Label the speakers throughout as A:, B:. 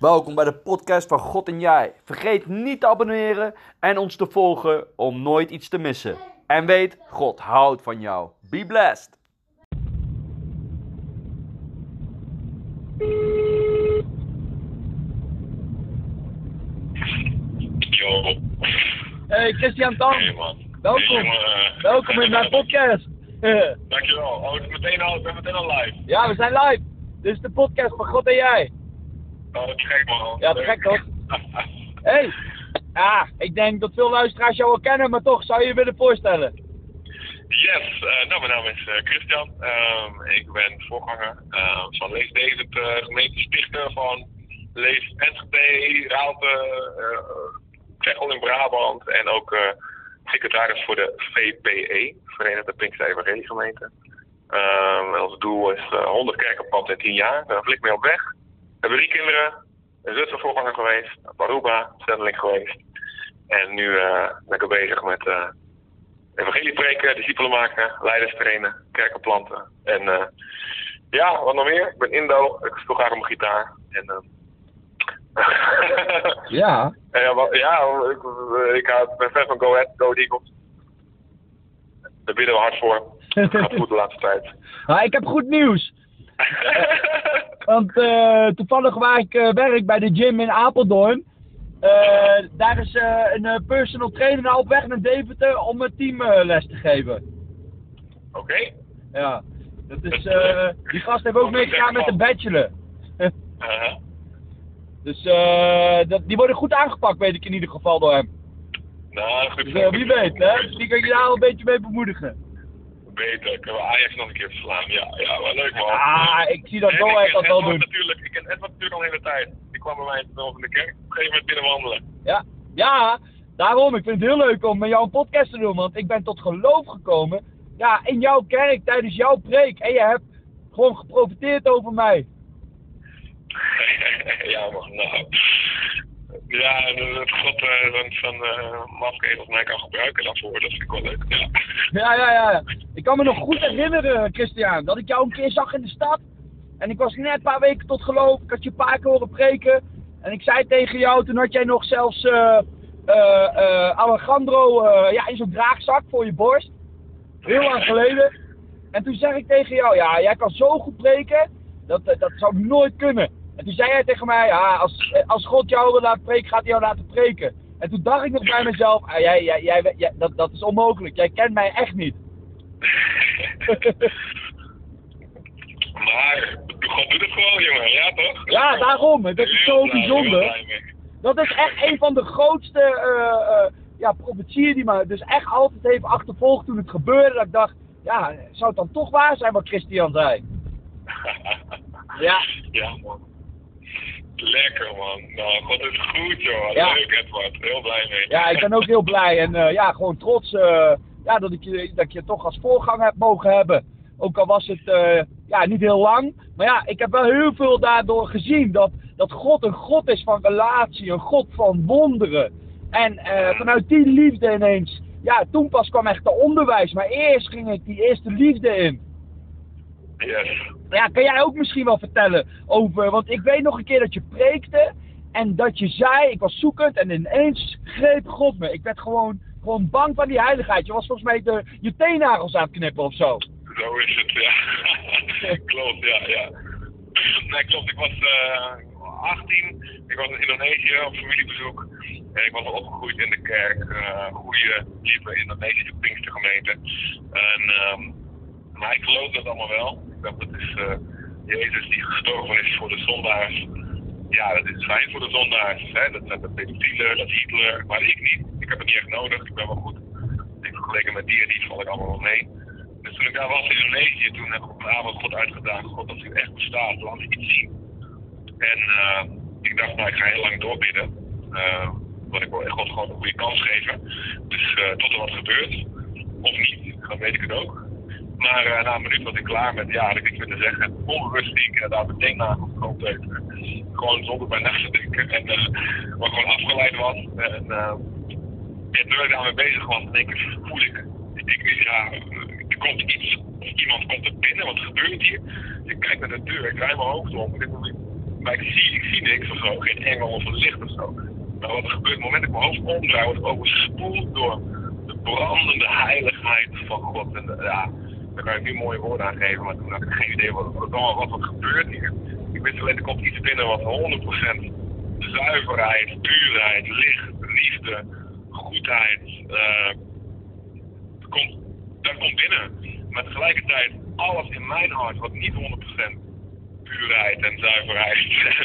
A: Welkom bij de podcast van God en Jij. Vergeet niet te abonneren en ons te volgen om nooit iets te missen. En weet, God houdt van jou. Be blessed.
B: Yo.
C: Hey Christian
B: Hey man.
C: Welkom.
B: Hey,
C: welkom in mijn podcast.
B: Dankjewel. Oh, het is meteen al, ik ben meteen al live.
C: ja, we zijn live. Dit is de podcast van God en jij.
B: Oh, gek man.
C: Ja, te gek, toch? Hey, ja, ik denk dat veel luisteraars jou wel kennen, maar toch zou je je willen voorstellen.
B: yes, eh, nou mijn naam is eh, Christian. Ehm, ik ben voorganger eh, van Leef David, uh, gemeentestichter van Leef Enschede, Raalte, Veghel in Brabant en ook eh, secretaris voor de VPE, Verenigde Pinkster gemeente. En ons doel is uh, 100 kerkenpad in 10 jaar. Daar flik mee op weg. Hebben drie kinderen. Een zus voorganger geweest. Baruba, zendeling geweest. En nu uh, ben ik bezig met uh, evangelie preken, discipelen maken, leiders trainen, kerken planten. En uh, ja, wat nog meer? Ik ben Indo. Ik speel graag op mijn gitaar. En,
C: ja.
B: en ja, wat, ja ik, ik, ben fan van Go Ahead, Go Eagles. Daar bidden we hard voor. Het gaat goed de laatste tijd.
C: Ah, ik heb goed nieuws. Want uh, toevallig waar ik uh, werk bij de gym in Apeldoorn. Uh, daar is een personal trainer nou op weg naar Deventer om het team les te geven.
B: Oké. Okay.
C: Ja. Dat is, die gast heeft ook meegegaan met de bachelor.
B: -huh.
C: Dus dat, die worden goed aangepakt, weet ik in ieder geval door hem.
B: Nou, goed.
C: Dus, wie weet, hè? Die kan je daar al een beetje mee bemoedigen
B: beter. Kunnen we Ajax nog een keer verslaan? Ja, ja, wel leuk man.
C: Ah, ik zie dat Go Ahead dat wel doen.
B: Natuurlijk, ik ken Edward natuurlijk al de hele tijd. Die kwam bij mij in de kerk op een gegeven moment binnenwandelen.
C: Ja, ja, daarom. Ik vind het heel leuk om met jou een podcast te doen, want ik ben tot geloof gekomen. Ja, in jouw kerk, tijdens jouw preek. En je hebt gewoon geprofiteerd over mij.
B: ja man, nou. Ja, dat God uh, zo'n zo uh, mafkees als mij kan gebruiken daarvoor, dat vind ik wel leuk. Ja.
C: ja, ja, ja. Ik kan me nog goed herinneren, Christian, dat ik jou een keer zag in de stad. En ik was net een paar weken tot geloof. Ik had je een paar keer horen preken. En ik zei tegen jou, toen had jij nog zelfs uh, Alejandro ja, in zo'n draagzak voor je borst. Heel lang geleden. En toen zeg ik tegen jou, ja, jij kan zo goed preken. Dat, dat zou nooit kunnen. En toen zei hij tegen mij, ja, als, als God jou wil laten preken, gaat hij jou laten preken. En toen dacht ik nog bij mezelf, ah, jij, jij, jij, jij, dat, dat is onmogelijk. Jij kent mij echt niet.
B: maar God doet het gewoon, jongen. Ja, toch?
C: Ja, daarom. Dat is zo bijzonder. Dat is echt een van de grootste uh, uh, ja, profetieën die me dus echt altijd heeft achtervolgd toen het gebeurde. Dat ik dacht, ja, zou het dan toch waar zijn wat Christian zei? ja.
B: Ja, man. Lekker man. Nou, God is goed joh. Ja. Leuk Edward. Heel blij mee.
C: Ja, ik ben ook heel blij en uh, ja, gewoon trots uh, ja, dat, ik je, dat ik je toch als voorganger heb mogen hebben. Ook al was het uh, ja, niet heel lang. Maar ja, ik heb wel heel veel daardoor gezien. Dat, dat God een God is van relatie, een God van wonderen. En vanuit die liefde ineens, ja, toen pas kwam echt de onderwijs. Maar eerst ging ik die eerste liefde in.
B: Yes.
C: Ja, kan jij ook misschien wel vertellen over, want ik weet nog een keer dat je preekte en dat je zei, ik was zoekend en ineens greep God me. Ik werd gewoon, gewoon bang van die heiligheid. Je was volgens mij de, je teennagels aan het knippen of zo.
B: Zo is het, ja. klopt, ja, ja. Nee, klopt. Ik was uh, 18, ik was in Indonesië op familiebezoek en ik was al opgegroeid in de kerk. Uh, goede, lieve Indonesische Pinkstergemeente. En... Um, maar ik geloof dat allemaal wel. Dat is uh, Jezus die gestorven is voor de zondaars. Ja, dat is fijn voor de zondaars. Hè? Dat zijn de pedofielen, dat Hitler. Maar ik niet. Ik heb het niet echt nodig. Ik ben wel goed. Ik vergeleken met die en die val ik allemaal wel mee. Dus toen ik daar was in Indonesië, toen heb ik op avond God uitgedaagd. God, als het echt bestaat, laat ik iets zien. En uh, ik dacht, nou, ik ga heel lang doorbidden. Uh, want ik wil echt God gewoon een goede kans geven. Dus tot er wat gebeurt. Of niet, dan weet ik het ook. Maar na een minuut was ik klaar met, ja, had ik niks zeggen. Onbewust ging ik daar meteen naar gewoon tekenen. Gewoon zonder bij na te denken. En uh, wat gewoon afgeleid was. En uh, ja, ik daarmee bezig was, denk ik, voel ik, ik, ja, er komt iets, iemand komt er binnen, wat gebeurt hier? Ik kijk naar de deur, ik draai mijn hoofd om. Maar ik zie, ik zie niks of zo, geen engel of een licht of zo. Maar wat er gebeurt, op het moment dat ik mijn hoofd omdraai, word ik overspoeld door de brandende heiligheid van God. En eh, ja, daar kan ik nu mooie woorden aan geven, maar toen had ik geen idee wat, wat, wat, er gebeurt hier. Ik wist alleen, er komt iets binnen wat 100% zuiverheid, puurheid, licht, liefde, goedheid, eh, komt, dat komt binnen. Maar tegelijkertijd, alles in mijn hart wat niet 100% puurheid en zuiverheid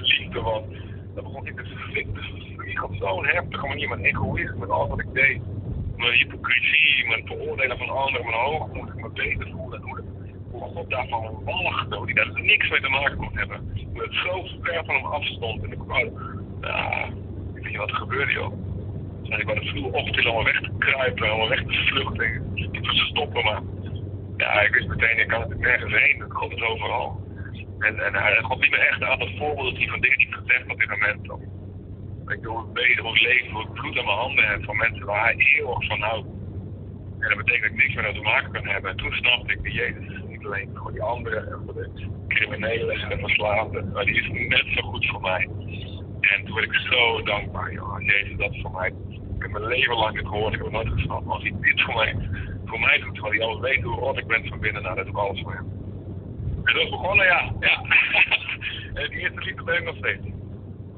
B: liefde was, dat begon ik te vliegen op zo'n heftige manier met egoïsme, met alles wat ik deed. Mijn hypocrisie, mijn veroordelen van anderen, mijn hoogmoed, mijn beter voelen. Hoe, hoe God daarvan walgde, hoe die daar niks mee te maken kon hebben. Hoe het zo ver van hem afstond. En ik wou, ja, ik weet niet wat er gebeurde joh. Dus ik wou de vloer optillen om weg te kruipen, om weg te vluchten, te verstoppen. Maar ja, ik wist meteen, ik kan natuurlijk nergens heen. God is overal. En, en hij God liet me echt aan het voorbeeld zien van dingen die ik gezegd had tegen mensen. Ik doe het beter, hoe leef, hoe ik bloed aan mijn handen heb van mensen waar hij eeuwig van houdt. En dat betekent dat ik niks meer te maken kan hebben. En toen snapte ik dat Jezus niet alleen voor die anderen en voor de criminelen en de verslaafden, maar die is net zo goed voor mij. En toen werd ik zo dankbaar, joh, Jezus dat voor mij. Ik heb mijn leven lang dit gehoord, ik heb het nooit gesnapt. Maar als hij dit voor mij, voor mij doet, terwijl hij alles weet hoe rot ik ben van binnen, nou, dat doe ik alles voor hem. En dat begonnen, ja. ja. en die eerste liefde ben ik nog steeds.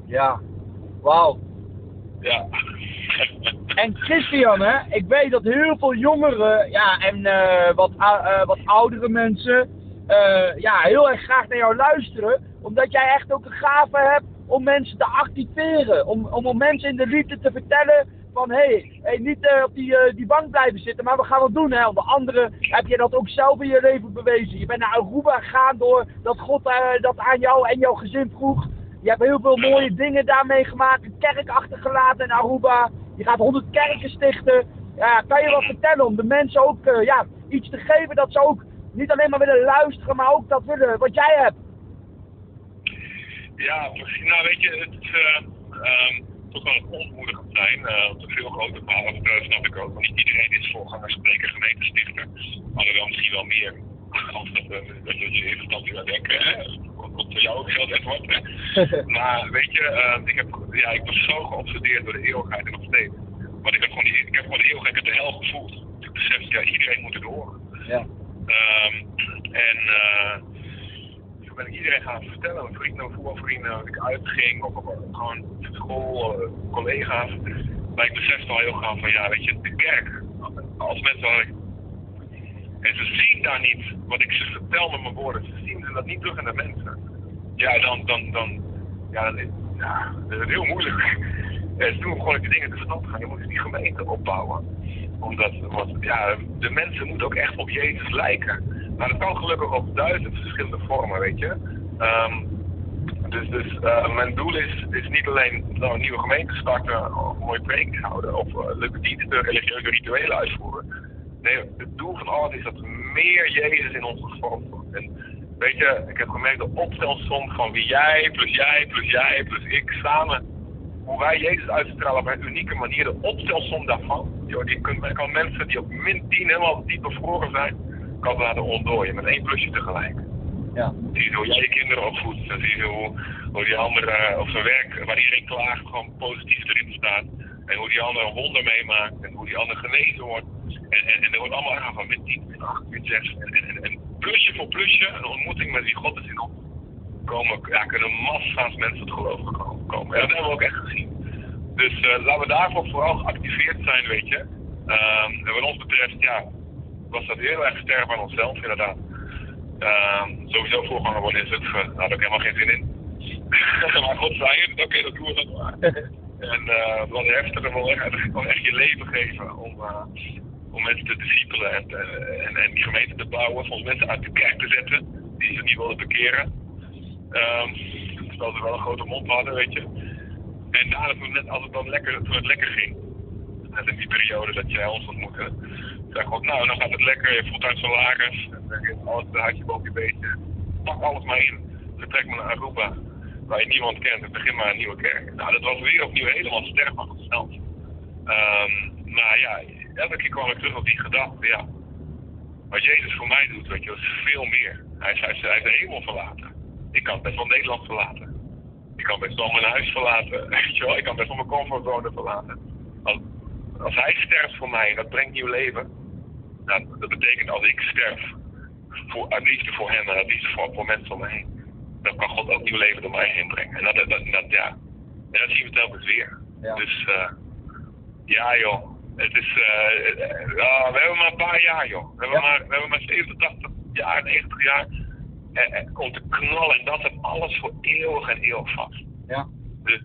C: Ja, wauw.
B: Ja.
C: En Christian, hè, ik weet dat heel veel jongeren ja, en eh, wat, eh, wat oudere mensen eh, ja, heel erg graag naar jou luisteren. Omdat jij echt ook een gave hebt om mensen te activeren. Om, om, om mensen in de liefde te vertellen van hé, hey, hey, niet op die, die bank blijven zitten, maar we gaan wat doen. Hè. Onder andere heb je dat ook zelf in je leven bewezen. Je bent naar Aruba gegaan door dat God dat aan jou en jouw gezin vroeg. Je hebt heel veel mooie dingen daar meegemaakt. Een kerk achtergelaten in Aruba. Je gaat 100 kerken stichten. Ja, kan je wat vertellen om de mensen ook eh, ja, iets te geven dat ze ook niet alleen maar willen luisteren, maar ook dat willen wat jij hebt.
B: Ja, precies. Nou, weet je, het is ehm, toch wel ontmoedigend zijn. de veel grote verhalen snap ik ook. Niet iedereen is voorganger, spreker, gemeentestichter. Alhoewel misschien wel meer. Dat, dat je in eerste instantie gaat denken, hè. Wat voor jou ook geldt, Edward. Hè. Maar weet je, eh, ik, heb, ja, ik was zo geobsedeerd door de eeuwigheid en nog steeds. Want ik heb gewoon, die, ik heb gewoon de eeuwigheid, ik heb de hel gevoeld. Ik besef, ja, iedereen moet het horen.
C: Ja.
B: Ehm, en eh, toen ben ik iedereen gaan vertellen, mijn vrienden, mijn voetbalvrienden, dat ik uitging, of, of gewoon school, eh, collega's. Maar ik besefte al heel gauw van, ja, weet je, de kerk, als mensen en ze zien daar niet wat ik ze vertel met mijn woorden, ze zien dat niet terug in de mensen. Ja, dan, dan, dan, ja, dan is, ja, dat is heel moeilijk. En begon ik de dingen te stad gaan, je moet die gemeente opbouwen omdat, want ja, de mensen moeten ook echt op Jezus lijken. Maar dat kan gelukkig op duizend verschillende vormen, weet je. Ehm, dus dus eh, mijn doel is, is niet alleen nou, een nieuwe gemeente starten of een mooie preek houden of uh, leuke diensten, religieuze rituelen uitvoeren. Nee, het doel van alles is dat meer Jezus in ons gevormd wordt. En weet je, ik heb gemerkt de optelsom van wie jij, plus jij, plus jij, plus ik samen hoe wij Jezus uitstralen op een unieke manier, de optelsom daarvan. Joh, die kan, kan mensen die op min 10 helemaal diep bevroren zijn, kan laten ontdooien met één plusje tegelijk.
C: Ja.
B: Zie je hoe jij je kinderen opvoedt, dan zie je hoe, hoe die andere eh, op zijn werk, waar iedereen klaagt, gewoon positief erin staat. En hoe die andere een wonder meemaakt en hoe die andere genezen wordt. En, en, en er wordt allemaal aan van min 10, min 8, min 6. En, en, en plusje voor plusje, een ontmoeting met wie God is in ons komen, ja, kunnen massa's mensen tot geloof komen. En dat hebben we ook echt gezien. Dus uh, laten we daarvoor vooral geactiveerd zijn, weet je. Um, en wat ons betreft, ja, was dat heel erg sterk aan onszelf, inderdaad. Um, sowieso voorganger worden in Zutphen, daar had ik helemaal geen zin in. maar God zei het, oké, okay, dat doen we dat maar. en uh, het was heftig, en wel echt, je leven geven om, uh, om mensen te discipelen en, en, en die gemeente te bouwen, soms mensen uit de kerk te zetten die ze niet wilden bekeren. Um, terwijl ze wel een grote mond hadden, weet je. En daarna, toen, net, als het dan lekker, toen het lekker ging, net in die periode dat jij ons ontmoette, zei God, nou, dan gaat het lekker, je voelt uit salaris, en is alles een huidje boven je beestje. Pak alles maar in, vertrek maar naar Aruba, waar je niemand kent, en begin maar een nieuwe kerk. Nou, dat was weer opnieuw helemaal sterk van onszelf. Um, maar ja, elke keer kwam ik terug op die gedachte, ja. Wat Jezus voor mij doet, weet je, is veel meer. Hij is, hij is, hij is de hemel verlaten. Ik kan best wel Nederland verlaten. Ik kan best wel mijn huis verlaten. Weet je wel? Ik kan best wel mijn comfortzone verlaten. Als, als hij sterft voor mij en dat brengt nieuw leven. Nou, dat betekent als ik sterf voor, uit liefde voor hem en uit liefde voor, voor mensen om me heen. Dan kan God ook nieuw leven door mij heen brengen. En dat, dat, dat, ja. En dat zien we telkens weer.
C: Ja.
B: Dus eh, ja joh. Het is, ja, we hebben maar een paar jaar joh. We hebben,
C: Ja.
B: maar, we hebben maar 70, 80 jaar, 90 jaar. En, en om te knallen en dat is alles voor eeuwig en eeuwig vast.
C: Ja.
B: Dus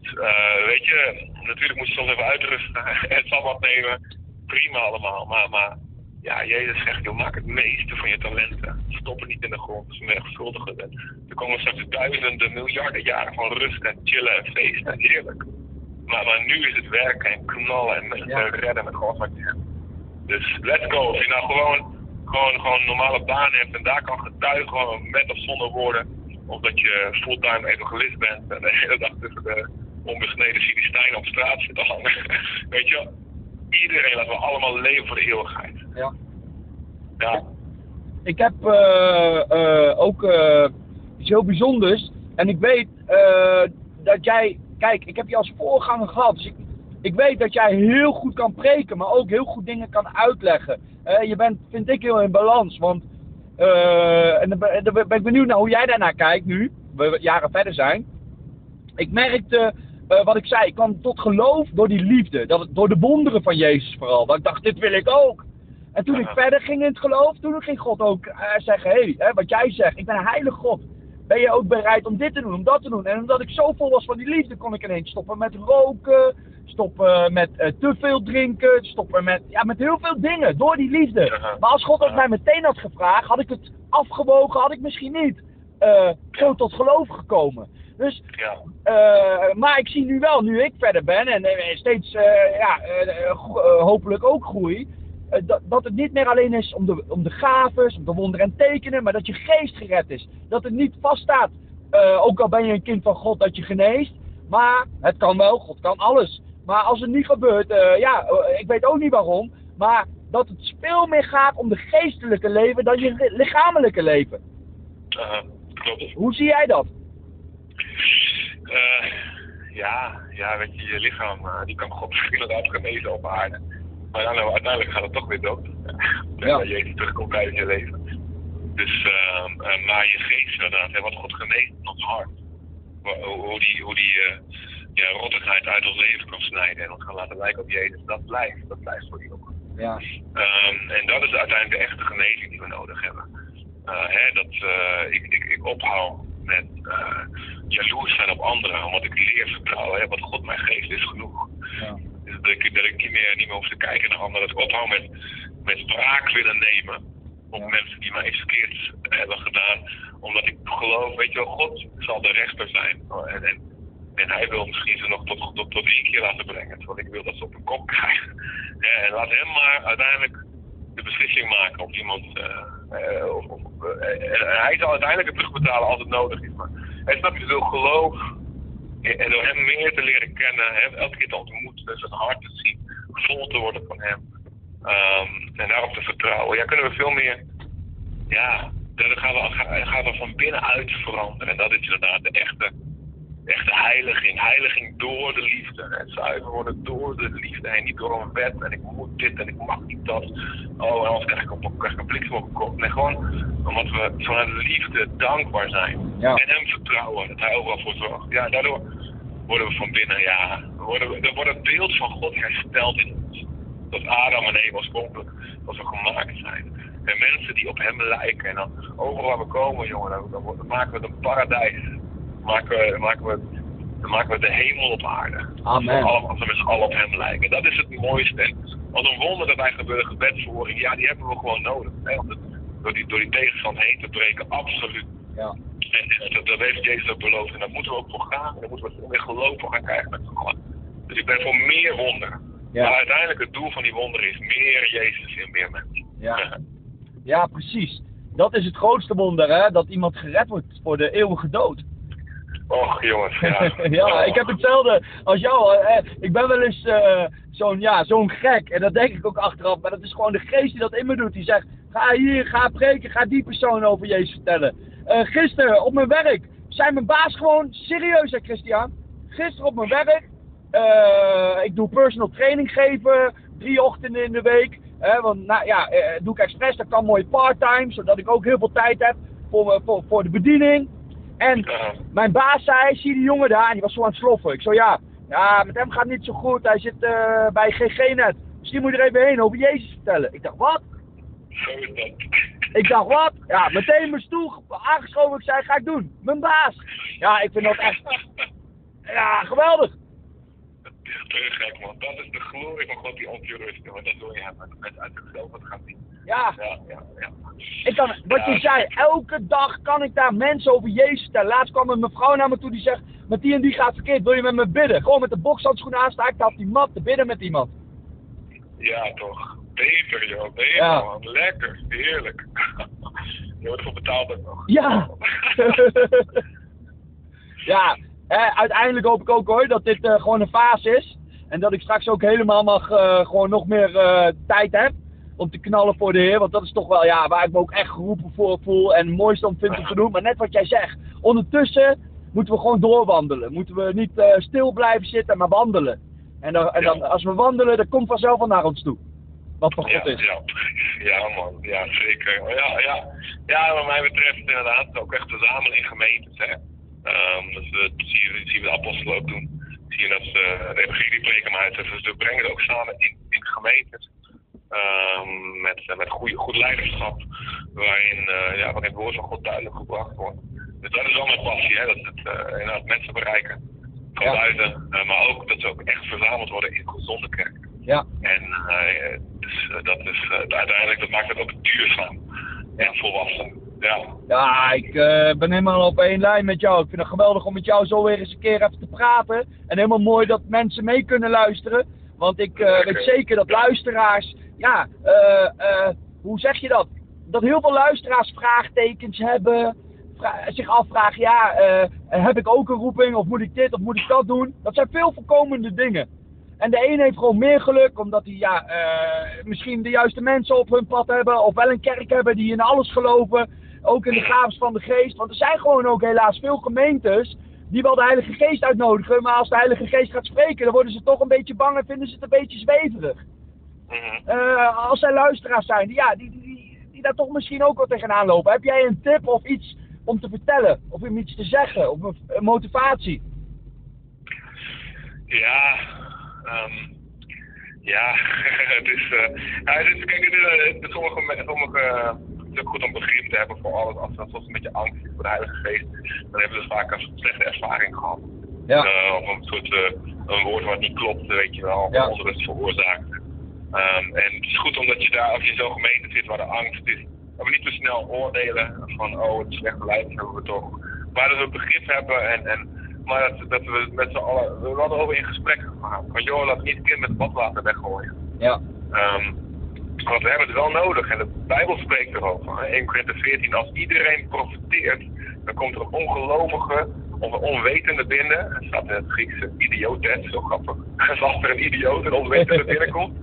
B: weet je, natuurlijk moet je soms even uitrusten. Zal wat nemen. Prima allemaal. Maar, maar ja, Jezus zegt, joh, maak het meeste van je talenten. Stop het niet in de grond. Dus menigvuldigen. Er komen straks duizenden, miljarden jaren van rust en chillen en feesten. Heerlijk. Maar, maar nu is het werken en knallen en
C: Ja.
B: redden met alles wat je hebt. Dus let's go. Als je nou gewoon, gewoon, gewoon een normale baan hebt en daar kan getuigen, gewoon met of zonder woorden. Of dat je fulltime evangelist bent en de hele dag tussen de onbesneden Filistijnen op straat zit te hangen. Weet je? Iedereen laten we allemaal leven voor de eeuwigheid.
C: Ja.
B: Ja.
C: Ik heb eh, eh, ook eh, iets heel bijzonders. En ik weet eh, dat jij. Kijk, ik heb je als voorganger gehad. Dus ik, ik weet dat jij heel goed kan preken, maar ook heel goed dingen kan uitleggen. Eh, je bent, vind ik, heel in balans. Want. eh, en dan ben, ik benieuwd naar hoe jij daarnaar kijkt nu. We jaren verder zijn. Ik merkte. eh, wat ik zei, ik kwam tot geloof door die liefde. Dat door de wonderen van Jezus vooral. Dat ik dacht, dit wil ik ook. En toen ik verder ging in het geloof, toen ging God ook zeggen, hé, hey, wat jij zegt, ik ben een heilig God. Ben je ook bereid om dit te doen, om dat te doen? En omdat ik zo vol was van die liefde, kon ik ineens stoppen met roken, stoppen met eh, te veel drinken, stoppen met, ja, met heel veel dingen, door die liefde. Maar als God dat
B: Aha.
C: mij meteen had gevraagd, had ik het afgewogen, had ik misschien niet eh, zo tot geloof gekomen. Dus
B: Ja.
C: eh, maar ik zie nu wel, nu ik verder ben en steeds ja, hopelijk ook groei, dat, dat het niet meer alleen is om de, om de gaves, om de wonderen en tekenen, maar dat je geest gered is. Dat het niet vaststaat, eh, ook al ben je een kind van God, dat je geneest. Maar het kan wel, God kan alles. Maar als het niet gebeurt, eh, ja, eh, ik weet ook niet waarom, maar dat het veel meer gaat om de geestelijke leven dan je li- lichamelijke leven.
B: Klopt.
C: Hoe zie jij dat?
B: Eh, ja, ja, weet je, je lichaam eh, die kan God inderdaad genezen op aarde. Maar nou, uiteindelijk gaat het toch weer dood. Tenzij Jezus terugkomt tijdens je leven. Dus, eh, maar je geest inderdaad, wat God geneest in ons hart. Hoe, hoe die, hoe die eh, ja, rottigheid uit ons leven kan snijden en ons kan laten lijken op Jezus, dat blijft. Dat blijft voor eeuwig.
C: Ja,
B: Ehm, en dat is uiteindelijk de echte genezing die we nodig hebben. Eh, hè, dat ik, ik, ik ophoud met jaloers zijn op anderen, omdat ik leer vertrouwen. Hè, wat God mij geeft is genoeg.
C: ja,
B: dat ik, dat ik niet, meer, niet meer hoef te kijken naar anderen. Dat ik ophoud met, met wraak willen nemen op mensen die mij iets verkeerds hebben gedaan. Omdat ik geloof, weet je wel, God zal de rechter zijn. En, en, en hij wil misschien ze nog tot, tot, tot één keer laten brengen. Terwijl ik wil dat ze op hun kop krijgen. En laat hem maar uiteindelijk de beslissing maken of iemand. eh, eh, of, eh, hij zal uiteindelijk het terugbetalen als het nodig is. Maar hij snap je, wil geloof. En door hem meer te leren kennen, hem elke keer te ontmoeten, zijn hart te zien, vol te worden van hem. Ehm, en daarop te vertrouwen. Ja, kunnen we veel meer. Ja, dan gaan we, ga- gaan we van binnenuit veranderen. En dat is inderdaad de echte, echte heiliging. Heiliging door de liefde. Het zuiver worden door de liefde. En niet door een wet. En ik moet dit en ik mag niet dat. Oh, en anders krijg ik, op, krijg ik een bliksem op mijn kop. Nee, gewoon omdat we vanuit liefde dankbaar zijn.
C: Ja.
B: En hem vertrouwen. Dat hij overal voor zorgt. Ja, daardoor worden we van binnen, ja. Worden we, er wordt het beeld van God hersteld in ons. Dat Adam en Eva oorspronkelijk als we gemaakt zijn. En mensen die op hem lijken. En dan overal waar we komen, jongen, dan, dan maken we het een paradijs. Maken we, maken we, dan maken we de hemel op aarde.
C: Amen.
B: Als we, allen op hem lijken. Dat is het mooiste. En als een wonder dat wij gebeuren, gebedsverhoring, ja, die hebben we gewoon nodig. Hè? Om het- door, die, door die tegenstand heen te breken, absoluut.
C: ja,
B: En, en dat, dat heeft Jezus ook beloofd. En daar moeten we ook voor gaan. En daar moeten we veel meer geloof voor gaan krijgen met z'n allen. Dus ik ben voor meer wonderen.
C: Ja.
B: Maar uiteindelijk het doel van die wonderen is meer Jezus in meer mensen.
C: Ja. ja, precies. Dat is het grootste wonder, hè? Dat iemand gered wordt voor de eeuwige dood.
B: Och jongens, ja.
C: ja, ik heb hetzelfde als jou. eh, Ik ben wel eens eh, zo'n ja, zo'n gek. En dat denk ik ook achteraf. Maar dat is gewoon de geest die dat in me doet. Die zegt, ga hier, ga preken, ga die persoon over Jezus vertellen. Eh, gisteren op mijn werk zei mijn baas gewoon, serieus hè Christian, gisteren op mijn werk, ik doe personal training geven, drie ochtenden in de week. Want nou ja, doe ik expres, dat kan mooi part-time, zodat ik ook heel veel tijd heb voor, voor, voor de bediening. En mijn baas zei, zie die jongen daar, en die was zo aan het sloffen. Ik zo, ja, ja met hem gaat het niet zo goed, hij zit eh, bij GG net. Misschien moet je er even heen over Jezus vertellen. Ik dacht, wat?
B: Is dat.
C: Ik dacht, wat? Ja, meteen mijn stoel ge- aangeschoven. Ik zei, ga ik doen. Mijn baas. Ja, ik vind dat echt, ja, geweldig.
B: Te gek man, dat is de glorie van God die op je rust. Want dat wil je hebben. Met uit zichzelf het gaat niet.
C: Ja,
B: Ja, ja, ja.
C: ik kan, wat je zei, elke dag kan ik daar mensen over Jezus vertellen. Laatst kwam een mevrouw naar me toe die zegt, met die en die gaat verkeerd, wil je met me bidden? Gewoon met de bokshandschoenen aan sta ik daar op die mat te bidden met iemand.
B: Ja, toch. Beter, joh. Beter,
C: Ja.
B: man. Lekker. Heerlijk. Je wordt ervoor betaald ook nog.
C: Ja. ja, eh, uiteindelijk hoop ik ook hoor dat dit eh, gewoon een fase is. En dat ik straks ook helemaal mag, eh, gewoon nog meer eh, tijd heb om te knallen voor de Heer. Want dat is toch wel ja, waar ik me ook echt geroepen voor voel en het mooiste om vind om te doen. Maar net wat jij zegt, ondertussen moeten we gewoon doorwandelen. Moeten we niet eh, stil blijven zitten, maar wandelen. En, dan, en dan, als we wandelen, dan komt vanzelf wel naar ons toe. Wat voor
B: Ja,
C: God is.
B: ja. ja, man. Ja, zeker. Ja, ja. ja, wat mij betreft inderdaad ook echt verzamelen in gemeentes. Hè. Dus we zien, we- zien we de apostelen ook doen. Zie je dat ze de evangelie preken, maar ze, ze brengen het ook samen in, in gemeentes. Ehm, met, met goede, goed leiderschap, waarin, eh, ja, waarin het woord van God duidelijk gebracht wordt. Dus dat is wel mijn passie, hè, dat het eh, inderdaad mensen bereiken van
C: Ja.
B: buiten, eh, maar ook dat ze ook echt verzameld worden in gezonde kerk.
C: Ja.
B: En dus, dat is uiteindelijk, dat maakt het ook duurzaam en volwassen. Ja,
C: Ja, ik ben helemaal op één lijn met jou. Ik vind het geweldig om met jou zo weer eens een keer even te praten. En helemaal mooi dat mensen mee kunnen luisteren. Want ik weet zeker dat luisteraars, ja, eh, eh, hoe zeg je dat? Dat heel veel luisteraars vraagtekens hebben. zich afvragen, ja, eh, heb ik ook een roeping? Of moet ik dit of moet ik dat doen? Dat zijn veel voorkomende dingen. En de een heeft gewoon meer geluk, omdat hij ja, misschien de juiste mensen op hun pad hebben. Of wel een kerk hebben die in alles geloven. Ook in de gaves van de geest. Want er zijn gewoon ook helaas veel gemeentes die wel de Heilige Geest uitnodigen. Maar als de Heilige Geest gaat spreken, dan worden ze toch een beetje bang en vinden ze het een beetje zweverig.
B: Mhm.
C: Eh, als er luisteraars zijn, die, ja, die, die, die, die daar toch misschien ook wel tegenaan lopen. Heb jij een tip of iets om te vertellen? Of om iets te zeggen? Of een, motivatie?
B: ja, ehm, ja, het is, eh, het is, kijk, het is, eh, het is sommige, sommige, het is ook goed om begrip te hebben voor alles, als dat soms een beetje angst is voor de Heilige Geest, dan hebben ze vaak een slechte ervaring gehad.
C: Ja.
B: Of een soort een woord wat niet klopt, weet je wel,
C: Ja.
B: onrust veroorzaakt. Ehm, en het is goed omdat je daar, als je in zo'n gemeente zit waar de angst is, dat we niet te snel oordelen van, oh, het slechte leiding hebben we toch. Maar dat we begrip hebben en, en maar dat, dat we met z'n allen, we hadden over in gesprek gegaan. Van joh, laat niet het kind met het badwater weggooien.
C: Ja.
B: Ehm, want we hebben het wel nodig en de Bijbel spreekt erover. hè. 1 Korinthe 14, als iedereen profiteert, dan komt er een ongelovige of een onwetende binnen. Er staat in het Griekse idiotes, zo grappig. Als er een idioot, een onwetende binnenkomt.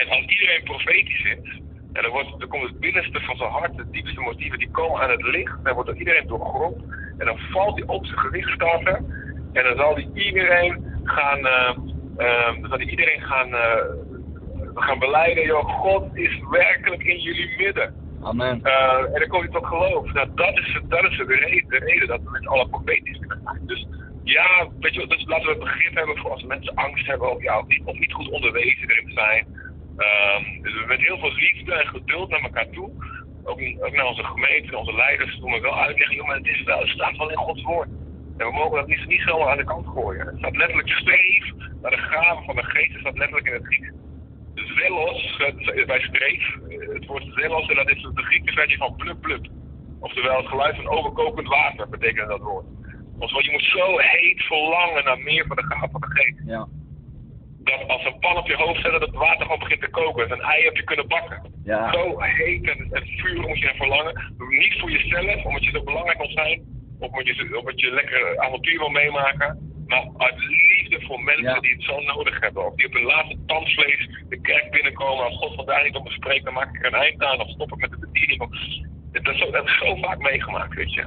B: En als iedereen profetisch is, en dan, wordt, dan komt het binnenste van zijn hart, de diepste motieven, die komen aan het licht. Dan wordt door iedereen doorgrond. En dan valt hij op zijn gewicht staan. En dan zal hij iedereen gaan, eh, eh, dan zal hij iedereen gaan, eh, gaan beleiden. Joh, God is werkelijk in jullie midden.
C: Amen.
B: Eh, en dan kom je tot geloof. Nou, dat is, dat is de, reden, de reden dat we met alle profetisch kunnen zijn. Dus ja, weet je, dus laten we begrip hebben voor als mensen angst hebben of, ja, of, niet, of niet goed onderwezen erin zijn. Ehm, dus we met heel veel liefde en geduld naar elkaar toe. Ook, naar onze gemeente, onze leiders, doen we wel uitleggen, maar het, is wel, het staat wel in Gods woord. En we mogen dat niet, niet zomaar aan de kant gooien. Het staat letterlijk streef naar de gaven van de geest, het staat letterlijk in het Grieks. Zelos, het- bij streef, het woord zelos, en dat is de Griekse versie van blub blub. Oftewel het geluid van overkokend water, betekent dat woord. Oftewel, je moet zo heet verlangen naar meer van de gaven van de geest.
C: Ja.
B: Dat als een pan op je hoofd zet, dat het water gewoon begint te koken. Dat een ei heb je kunnen bakken.
C: Ja.
B: Zo heet en, en vurig moet je naar verlangen. Niet voor jezelf, omdat je zo belangrijk wil zijn. Of omdat je, omdat je lekker avontuur wil meemaken. Maar uit liefde voor mensen
C: Ja.
B: die het zo nodig hebben. Of die op hun laatste tandvlees de kerk binnenkomen. Als God vandaag niet om me spreekt, dan maak ik er een eind aan. Of stop ik met de bediening. Dat is, zo, dat is zo vaak meegemaakt, weet je.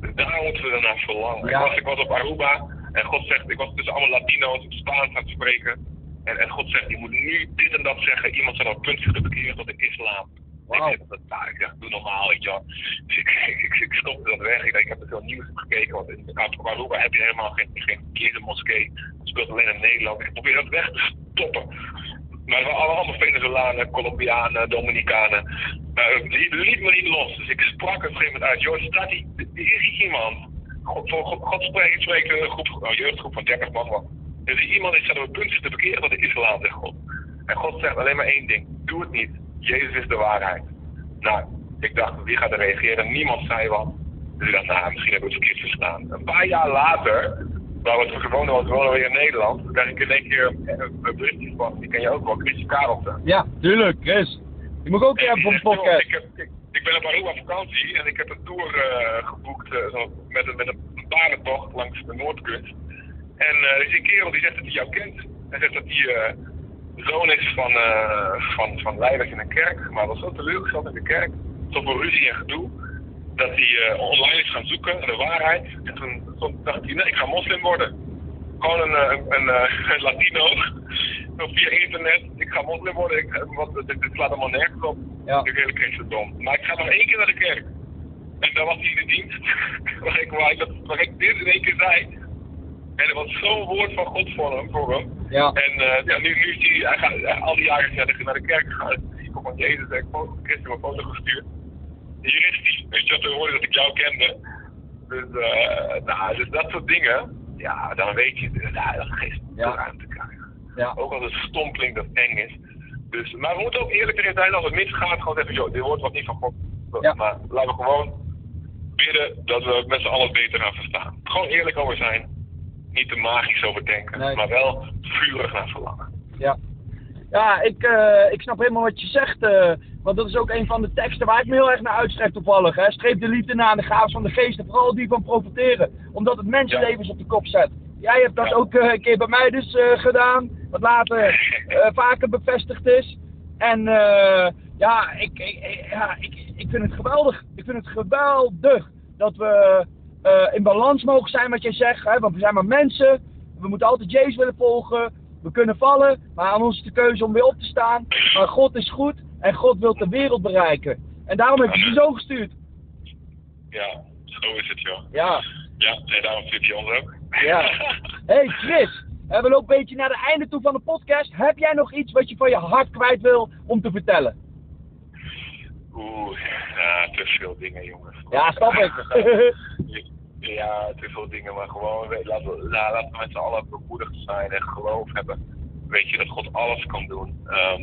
B: Dus daar moeten we naar verlangen.
C: Ja.
B: Ik, was, ik was op Aruba en God zegt, ik was tussen allemaal Latino's op Spaans aan het spreken. En, en God zegt, je moet nu dit en dat zeggen. Iemand zal op het punt zich te bekeren tot de islam.
C: Wauw.
B: Ik zeg, dat, nou, ik zeg, doe normaal, weet je wel. Dus ik, ik, ik, stopte dat weg. Ik, denk, ik heb er veel nieuws op gekeken, want in Aruba heb je helemaal geen, geen verkeerde moskee. Het speelt alleen in Nederland. Ik probeer dat weg te stoppen. Maar we waren allemaal Venezolanen, Colombianen, Dominicanen. Maar het liet, me niet los. Dus ik sprak op een gegeven moment uit. Joh, staat die, is iemand. God, voor God, God spreekt, spreekt een groep, een jeugdgroep van 30 man. man. Is iemand staat op het punt te bekeren tot de islam, zegt God. En God zegt alleen maar één ding. Doe het niet. Jezus is de waarheid. Nou, ik dacht, wie gaat er reageren? Niemand zei wat. Dus ik dacht, nou, misschien hebben we het verkeerd verstaan. Een paar jaar later, waar we gewoon was, wonen we in Nederland, krijg ik in één keer een, berichtje van, die ken je ook wel, Chrisje Karelsen.
C: Ja, tuurlijk, Chris. Die moet ik ook
B: En
C: hebben voor podcast.
B: Ik, heb, ik, ik ben op Aruba vakantie en ik heb een tour eh, geboekt eh, met, een, met een langs de Noordkust. En eh, er is een kerel die zegt dat hij jou kent. Hij zegt dat hij zoon is van, van, van in een kerk, maar was zo teleurgesteld in de kerk. Zoveel ruzie en gedoe. Dat hij online is gaan zoeken naar de waarheid. En toen, dacht hij, nee, ik ga moslim worden. Gewoon een, een, een, een Latino. Zo via internet. Ik ga moslim worden. Ik, eh, want dit, dit slaat allemaal nergens op.
C: Ja.
B: Ik hele christendom. Maar ik ga nog één keer naar de kerk. En daar was hij in de dienst. waar, ik, waar, ik, dat- waar ik dit in één keer zei. En er was zo'n woord van God voor hem. Voor hem.
C: Ja.
B: En eh, ja, nu, nu is hij, hij, gaat, hij- al die jaren de, naar de kerk gegaan. Ik kom van Jezus en ik heb een foto gestuurd. Hier is hij. Weet je wat, toen hoorde dat ik jou kende. Dus, eh nou, dus dat soort dingen. Ja, dan weet je, ja, dat geeft
C: Ja.
B: ruimte.
C: Ja.
B: Ook als het stompeling dat eng is. Dus, maar we moeten ook eerlijk erin zijn als het misgaat. Gewoon zeggen, joh, dit wordt wat niet van God.
C: Ja.
B: Maar laten we gewoon bidden dat we met z'n allen beter gaan verstaan. Gewoon eerlijk over zijn. Niet te magisch over denken.
C: Nee.
B: Maar wel vurig naar verlangen.
C: Ja, ja ik, eh, ik snap helemaal wat je zegt. eh, want dat is ook een van de teksten waar ik me heel erg naar uitstrek toevallig. Hè. Streep de liefde na en de gaven van de geest. En vooral die van profiteren. Omdat het mensenlevens op de kop zet. Jij hebt dat
B: Ja.
C: ook eh, een keer bij mij dus gedaan. Wat later eh, vaker bevestigd is. En eh, ja, ik, ik, ja ik, ik vind het geweldig. Ik vind het geweldig dat we eh, in balans mogen zijn wat jij zegt. Hè? Want we zijn maar mensen. We moeten altijd Jezus willen volgen. We kunnen vallen, maar aan ons is de keuze om weer op te staan. Maar God is goed en God wil de wereld bereiken. En daarom heb ik je zo gestuurd.
B: Ja, zo is het joh.
C: Ja,
B: Ja, en daarom zit hij ons ook.
C: Ja. hey Chris, eh, we lopen een beetje naar het einde toe van de podcast. Heb jij nog iets wat je van je hart kwijt wil om te vertellen?
B: Oeh, ja, te veel dingen jongens.
C: Ja, snap ik.
B: Ja, te veel dingen, maar gewoon, laten, we, la- laten we met z'n allen bemoedigd zijn en geloof hebben. Weet je, dat God alles kan doen. Ehm,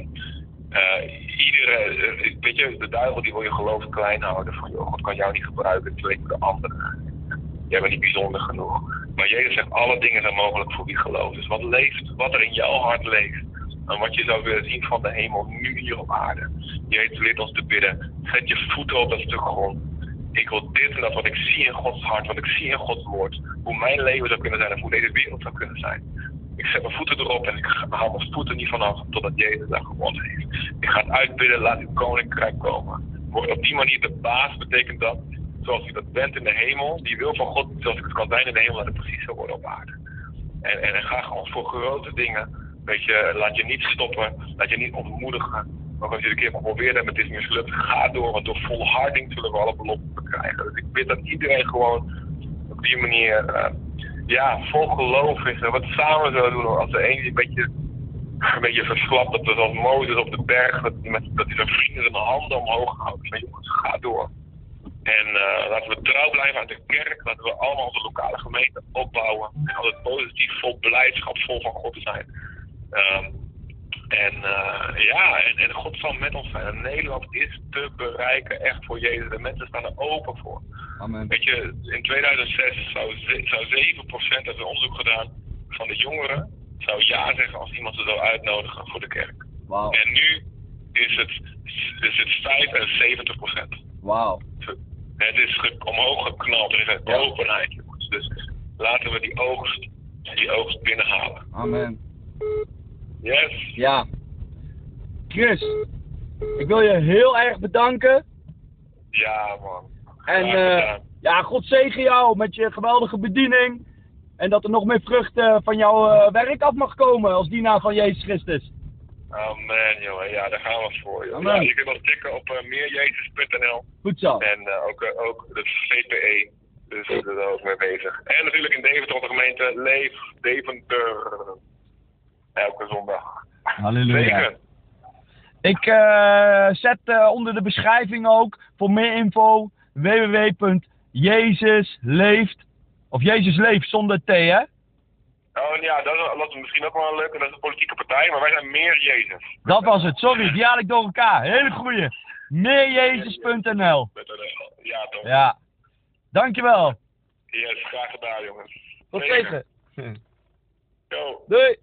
B: eh, iedere, eh, weet je, de duivel die wil je geloof klein houden. Van, joh, God kan jou niet gebruiken, het voor de anderen. Jij bent niet bijzonder genoeg. Maar Jezus zegt, alle dingen zijn mogelijk voor wie gelooft. Dus wat leeft, wat er in jouw hart leeft. En wat je zou willen zien van de hemel nu hier op aarde. Jezus leert ons te bidden. Zet je voeten op dat stuk grond. Ik wil dit en dat wat ik zie in Gods hart, wat ik zie in Gods woord. Hoe mijn leven zou kunnen zijn en hoe deze wereld zou kunnen zijn. Ik zet mijn voeten erop en ik haal mijn voeten niet vanaf totdat Jezus daar gewonnen heeft. Ik ga het uitbidden, laat uw koninkrijk komen. Word op die manier de baas, betekent dat, zoals u dat bent in de hemel, die wil van God, zoals ik het kan zijn in de hemel, dat het precies zou worden op aarde. En, en, en ga gewoon voor grote dingen. Weet je, laat je niet stoppen, laat je niet ontmoedigen. Ook als je het een keer geprobeerd hebt, het is mislukt, ga door, want door volharding zullen we alle beloften krijgen. Dus ik bid dat iedereen gewoon op die manier, eh, ja, vol geloof is en wat samen zullen doen. Als de een een beetje, een beetje verslapt, dat we zoals Mozes op de berg, dat, met, hij zijn vrienden zijn handen omhoog houdt. Jongens, ga door. En eh, laten we trouw blijven aan de kerk. Laten we allemaal onze lokale gemeente opbouwen. En altijd positief, vol blijdschap, vol van God zijn. Ehm, en eh, ja, en, en God zal met ons zijn. En Nederland is te bereiken, echt voor Jezus. De mensen staan er open voor.
C: Amen.
B: Weet je, in 2006 zou, zou 7% hebben we onderzoek gedaan van de jongeren zou ja zeggen als iemand ze zou uitnodigen voor de kerk. En nu is het, is het 75 procent.
C: Wauw.
B: Het is omhoog geknald. Er is een
C: Ja.
B: openheid, jongens. Dus laten we die oogst, die oogst binnenhalen.
C: Amen.
B: Yes.
C: Ja. Chris, ik wil je heel erg bedanken
B: Ja, man.
C: En
B: gedaan.
C: ja, God zegen jou met je geweldige bediening. En dat er nog meer vruchten van jouw eh, werk af mag komen als dienaar van Jezus Christus.
B: Amen, jongen. Ja, daar gaan we voor, joh. Ja, je kunt ons checken op uh, meerjezus.nl.
C: Goed zo.
B: En eh, ook, eh, ook de VPE. Dus we zijn ook mee bezig. En natuurlijk in Deventer, onze gemeente Leef Deventer. Elke zondag.
C: Halleluja.
B: Zeker.
C: Ik eh, zet eh, onder de beschrijving ook voor meer info www.jezusleeft. Of Jezus leeft zonder T, hè?
B: Oh ja, dat is, dat is misschien ook wel een leuke. Dat is een politieke partij, maar wij zijn meer Jezus.
C: Dat was het, sorry, die haal ik door elkaar. Hele goeie. Meerjezus.nl.
B: Ja, toch?
C: Ja. Dankjewel.
B: Yes, graag gedaan, jongens.
C: Tot
B: Zeker.
C: ziens.
B: Yo.
C: Doei.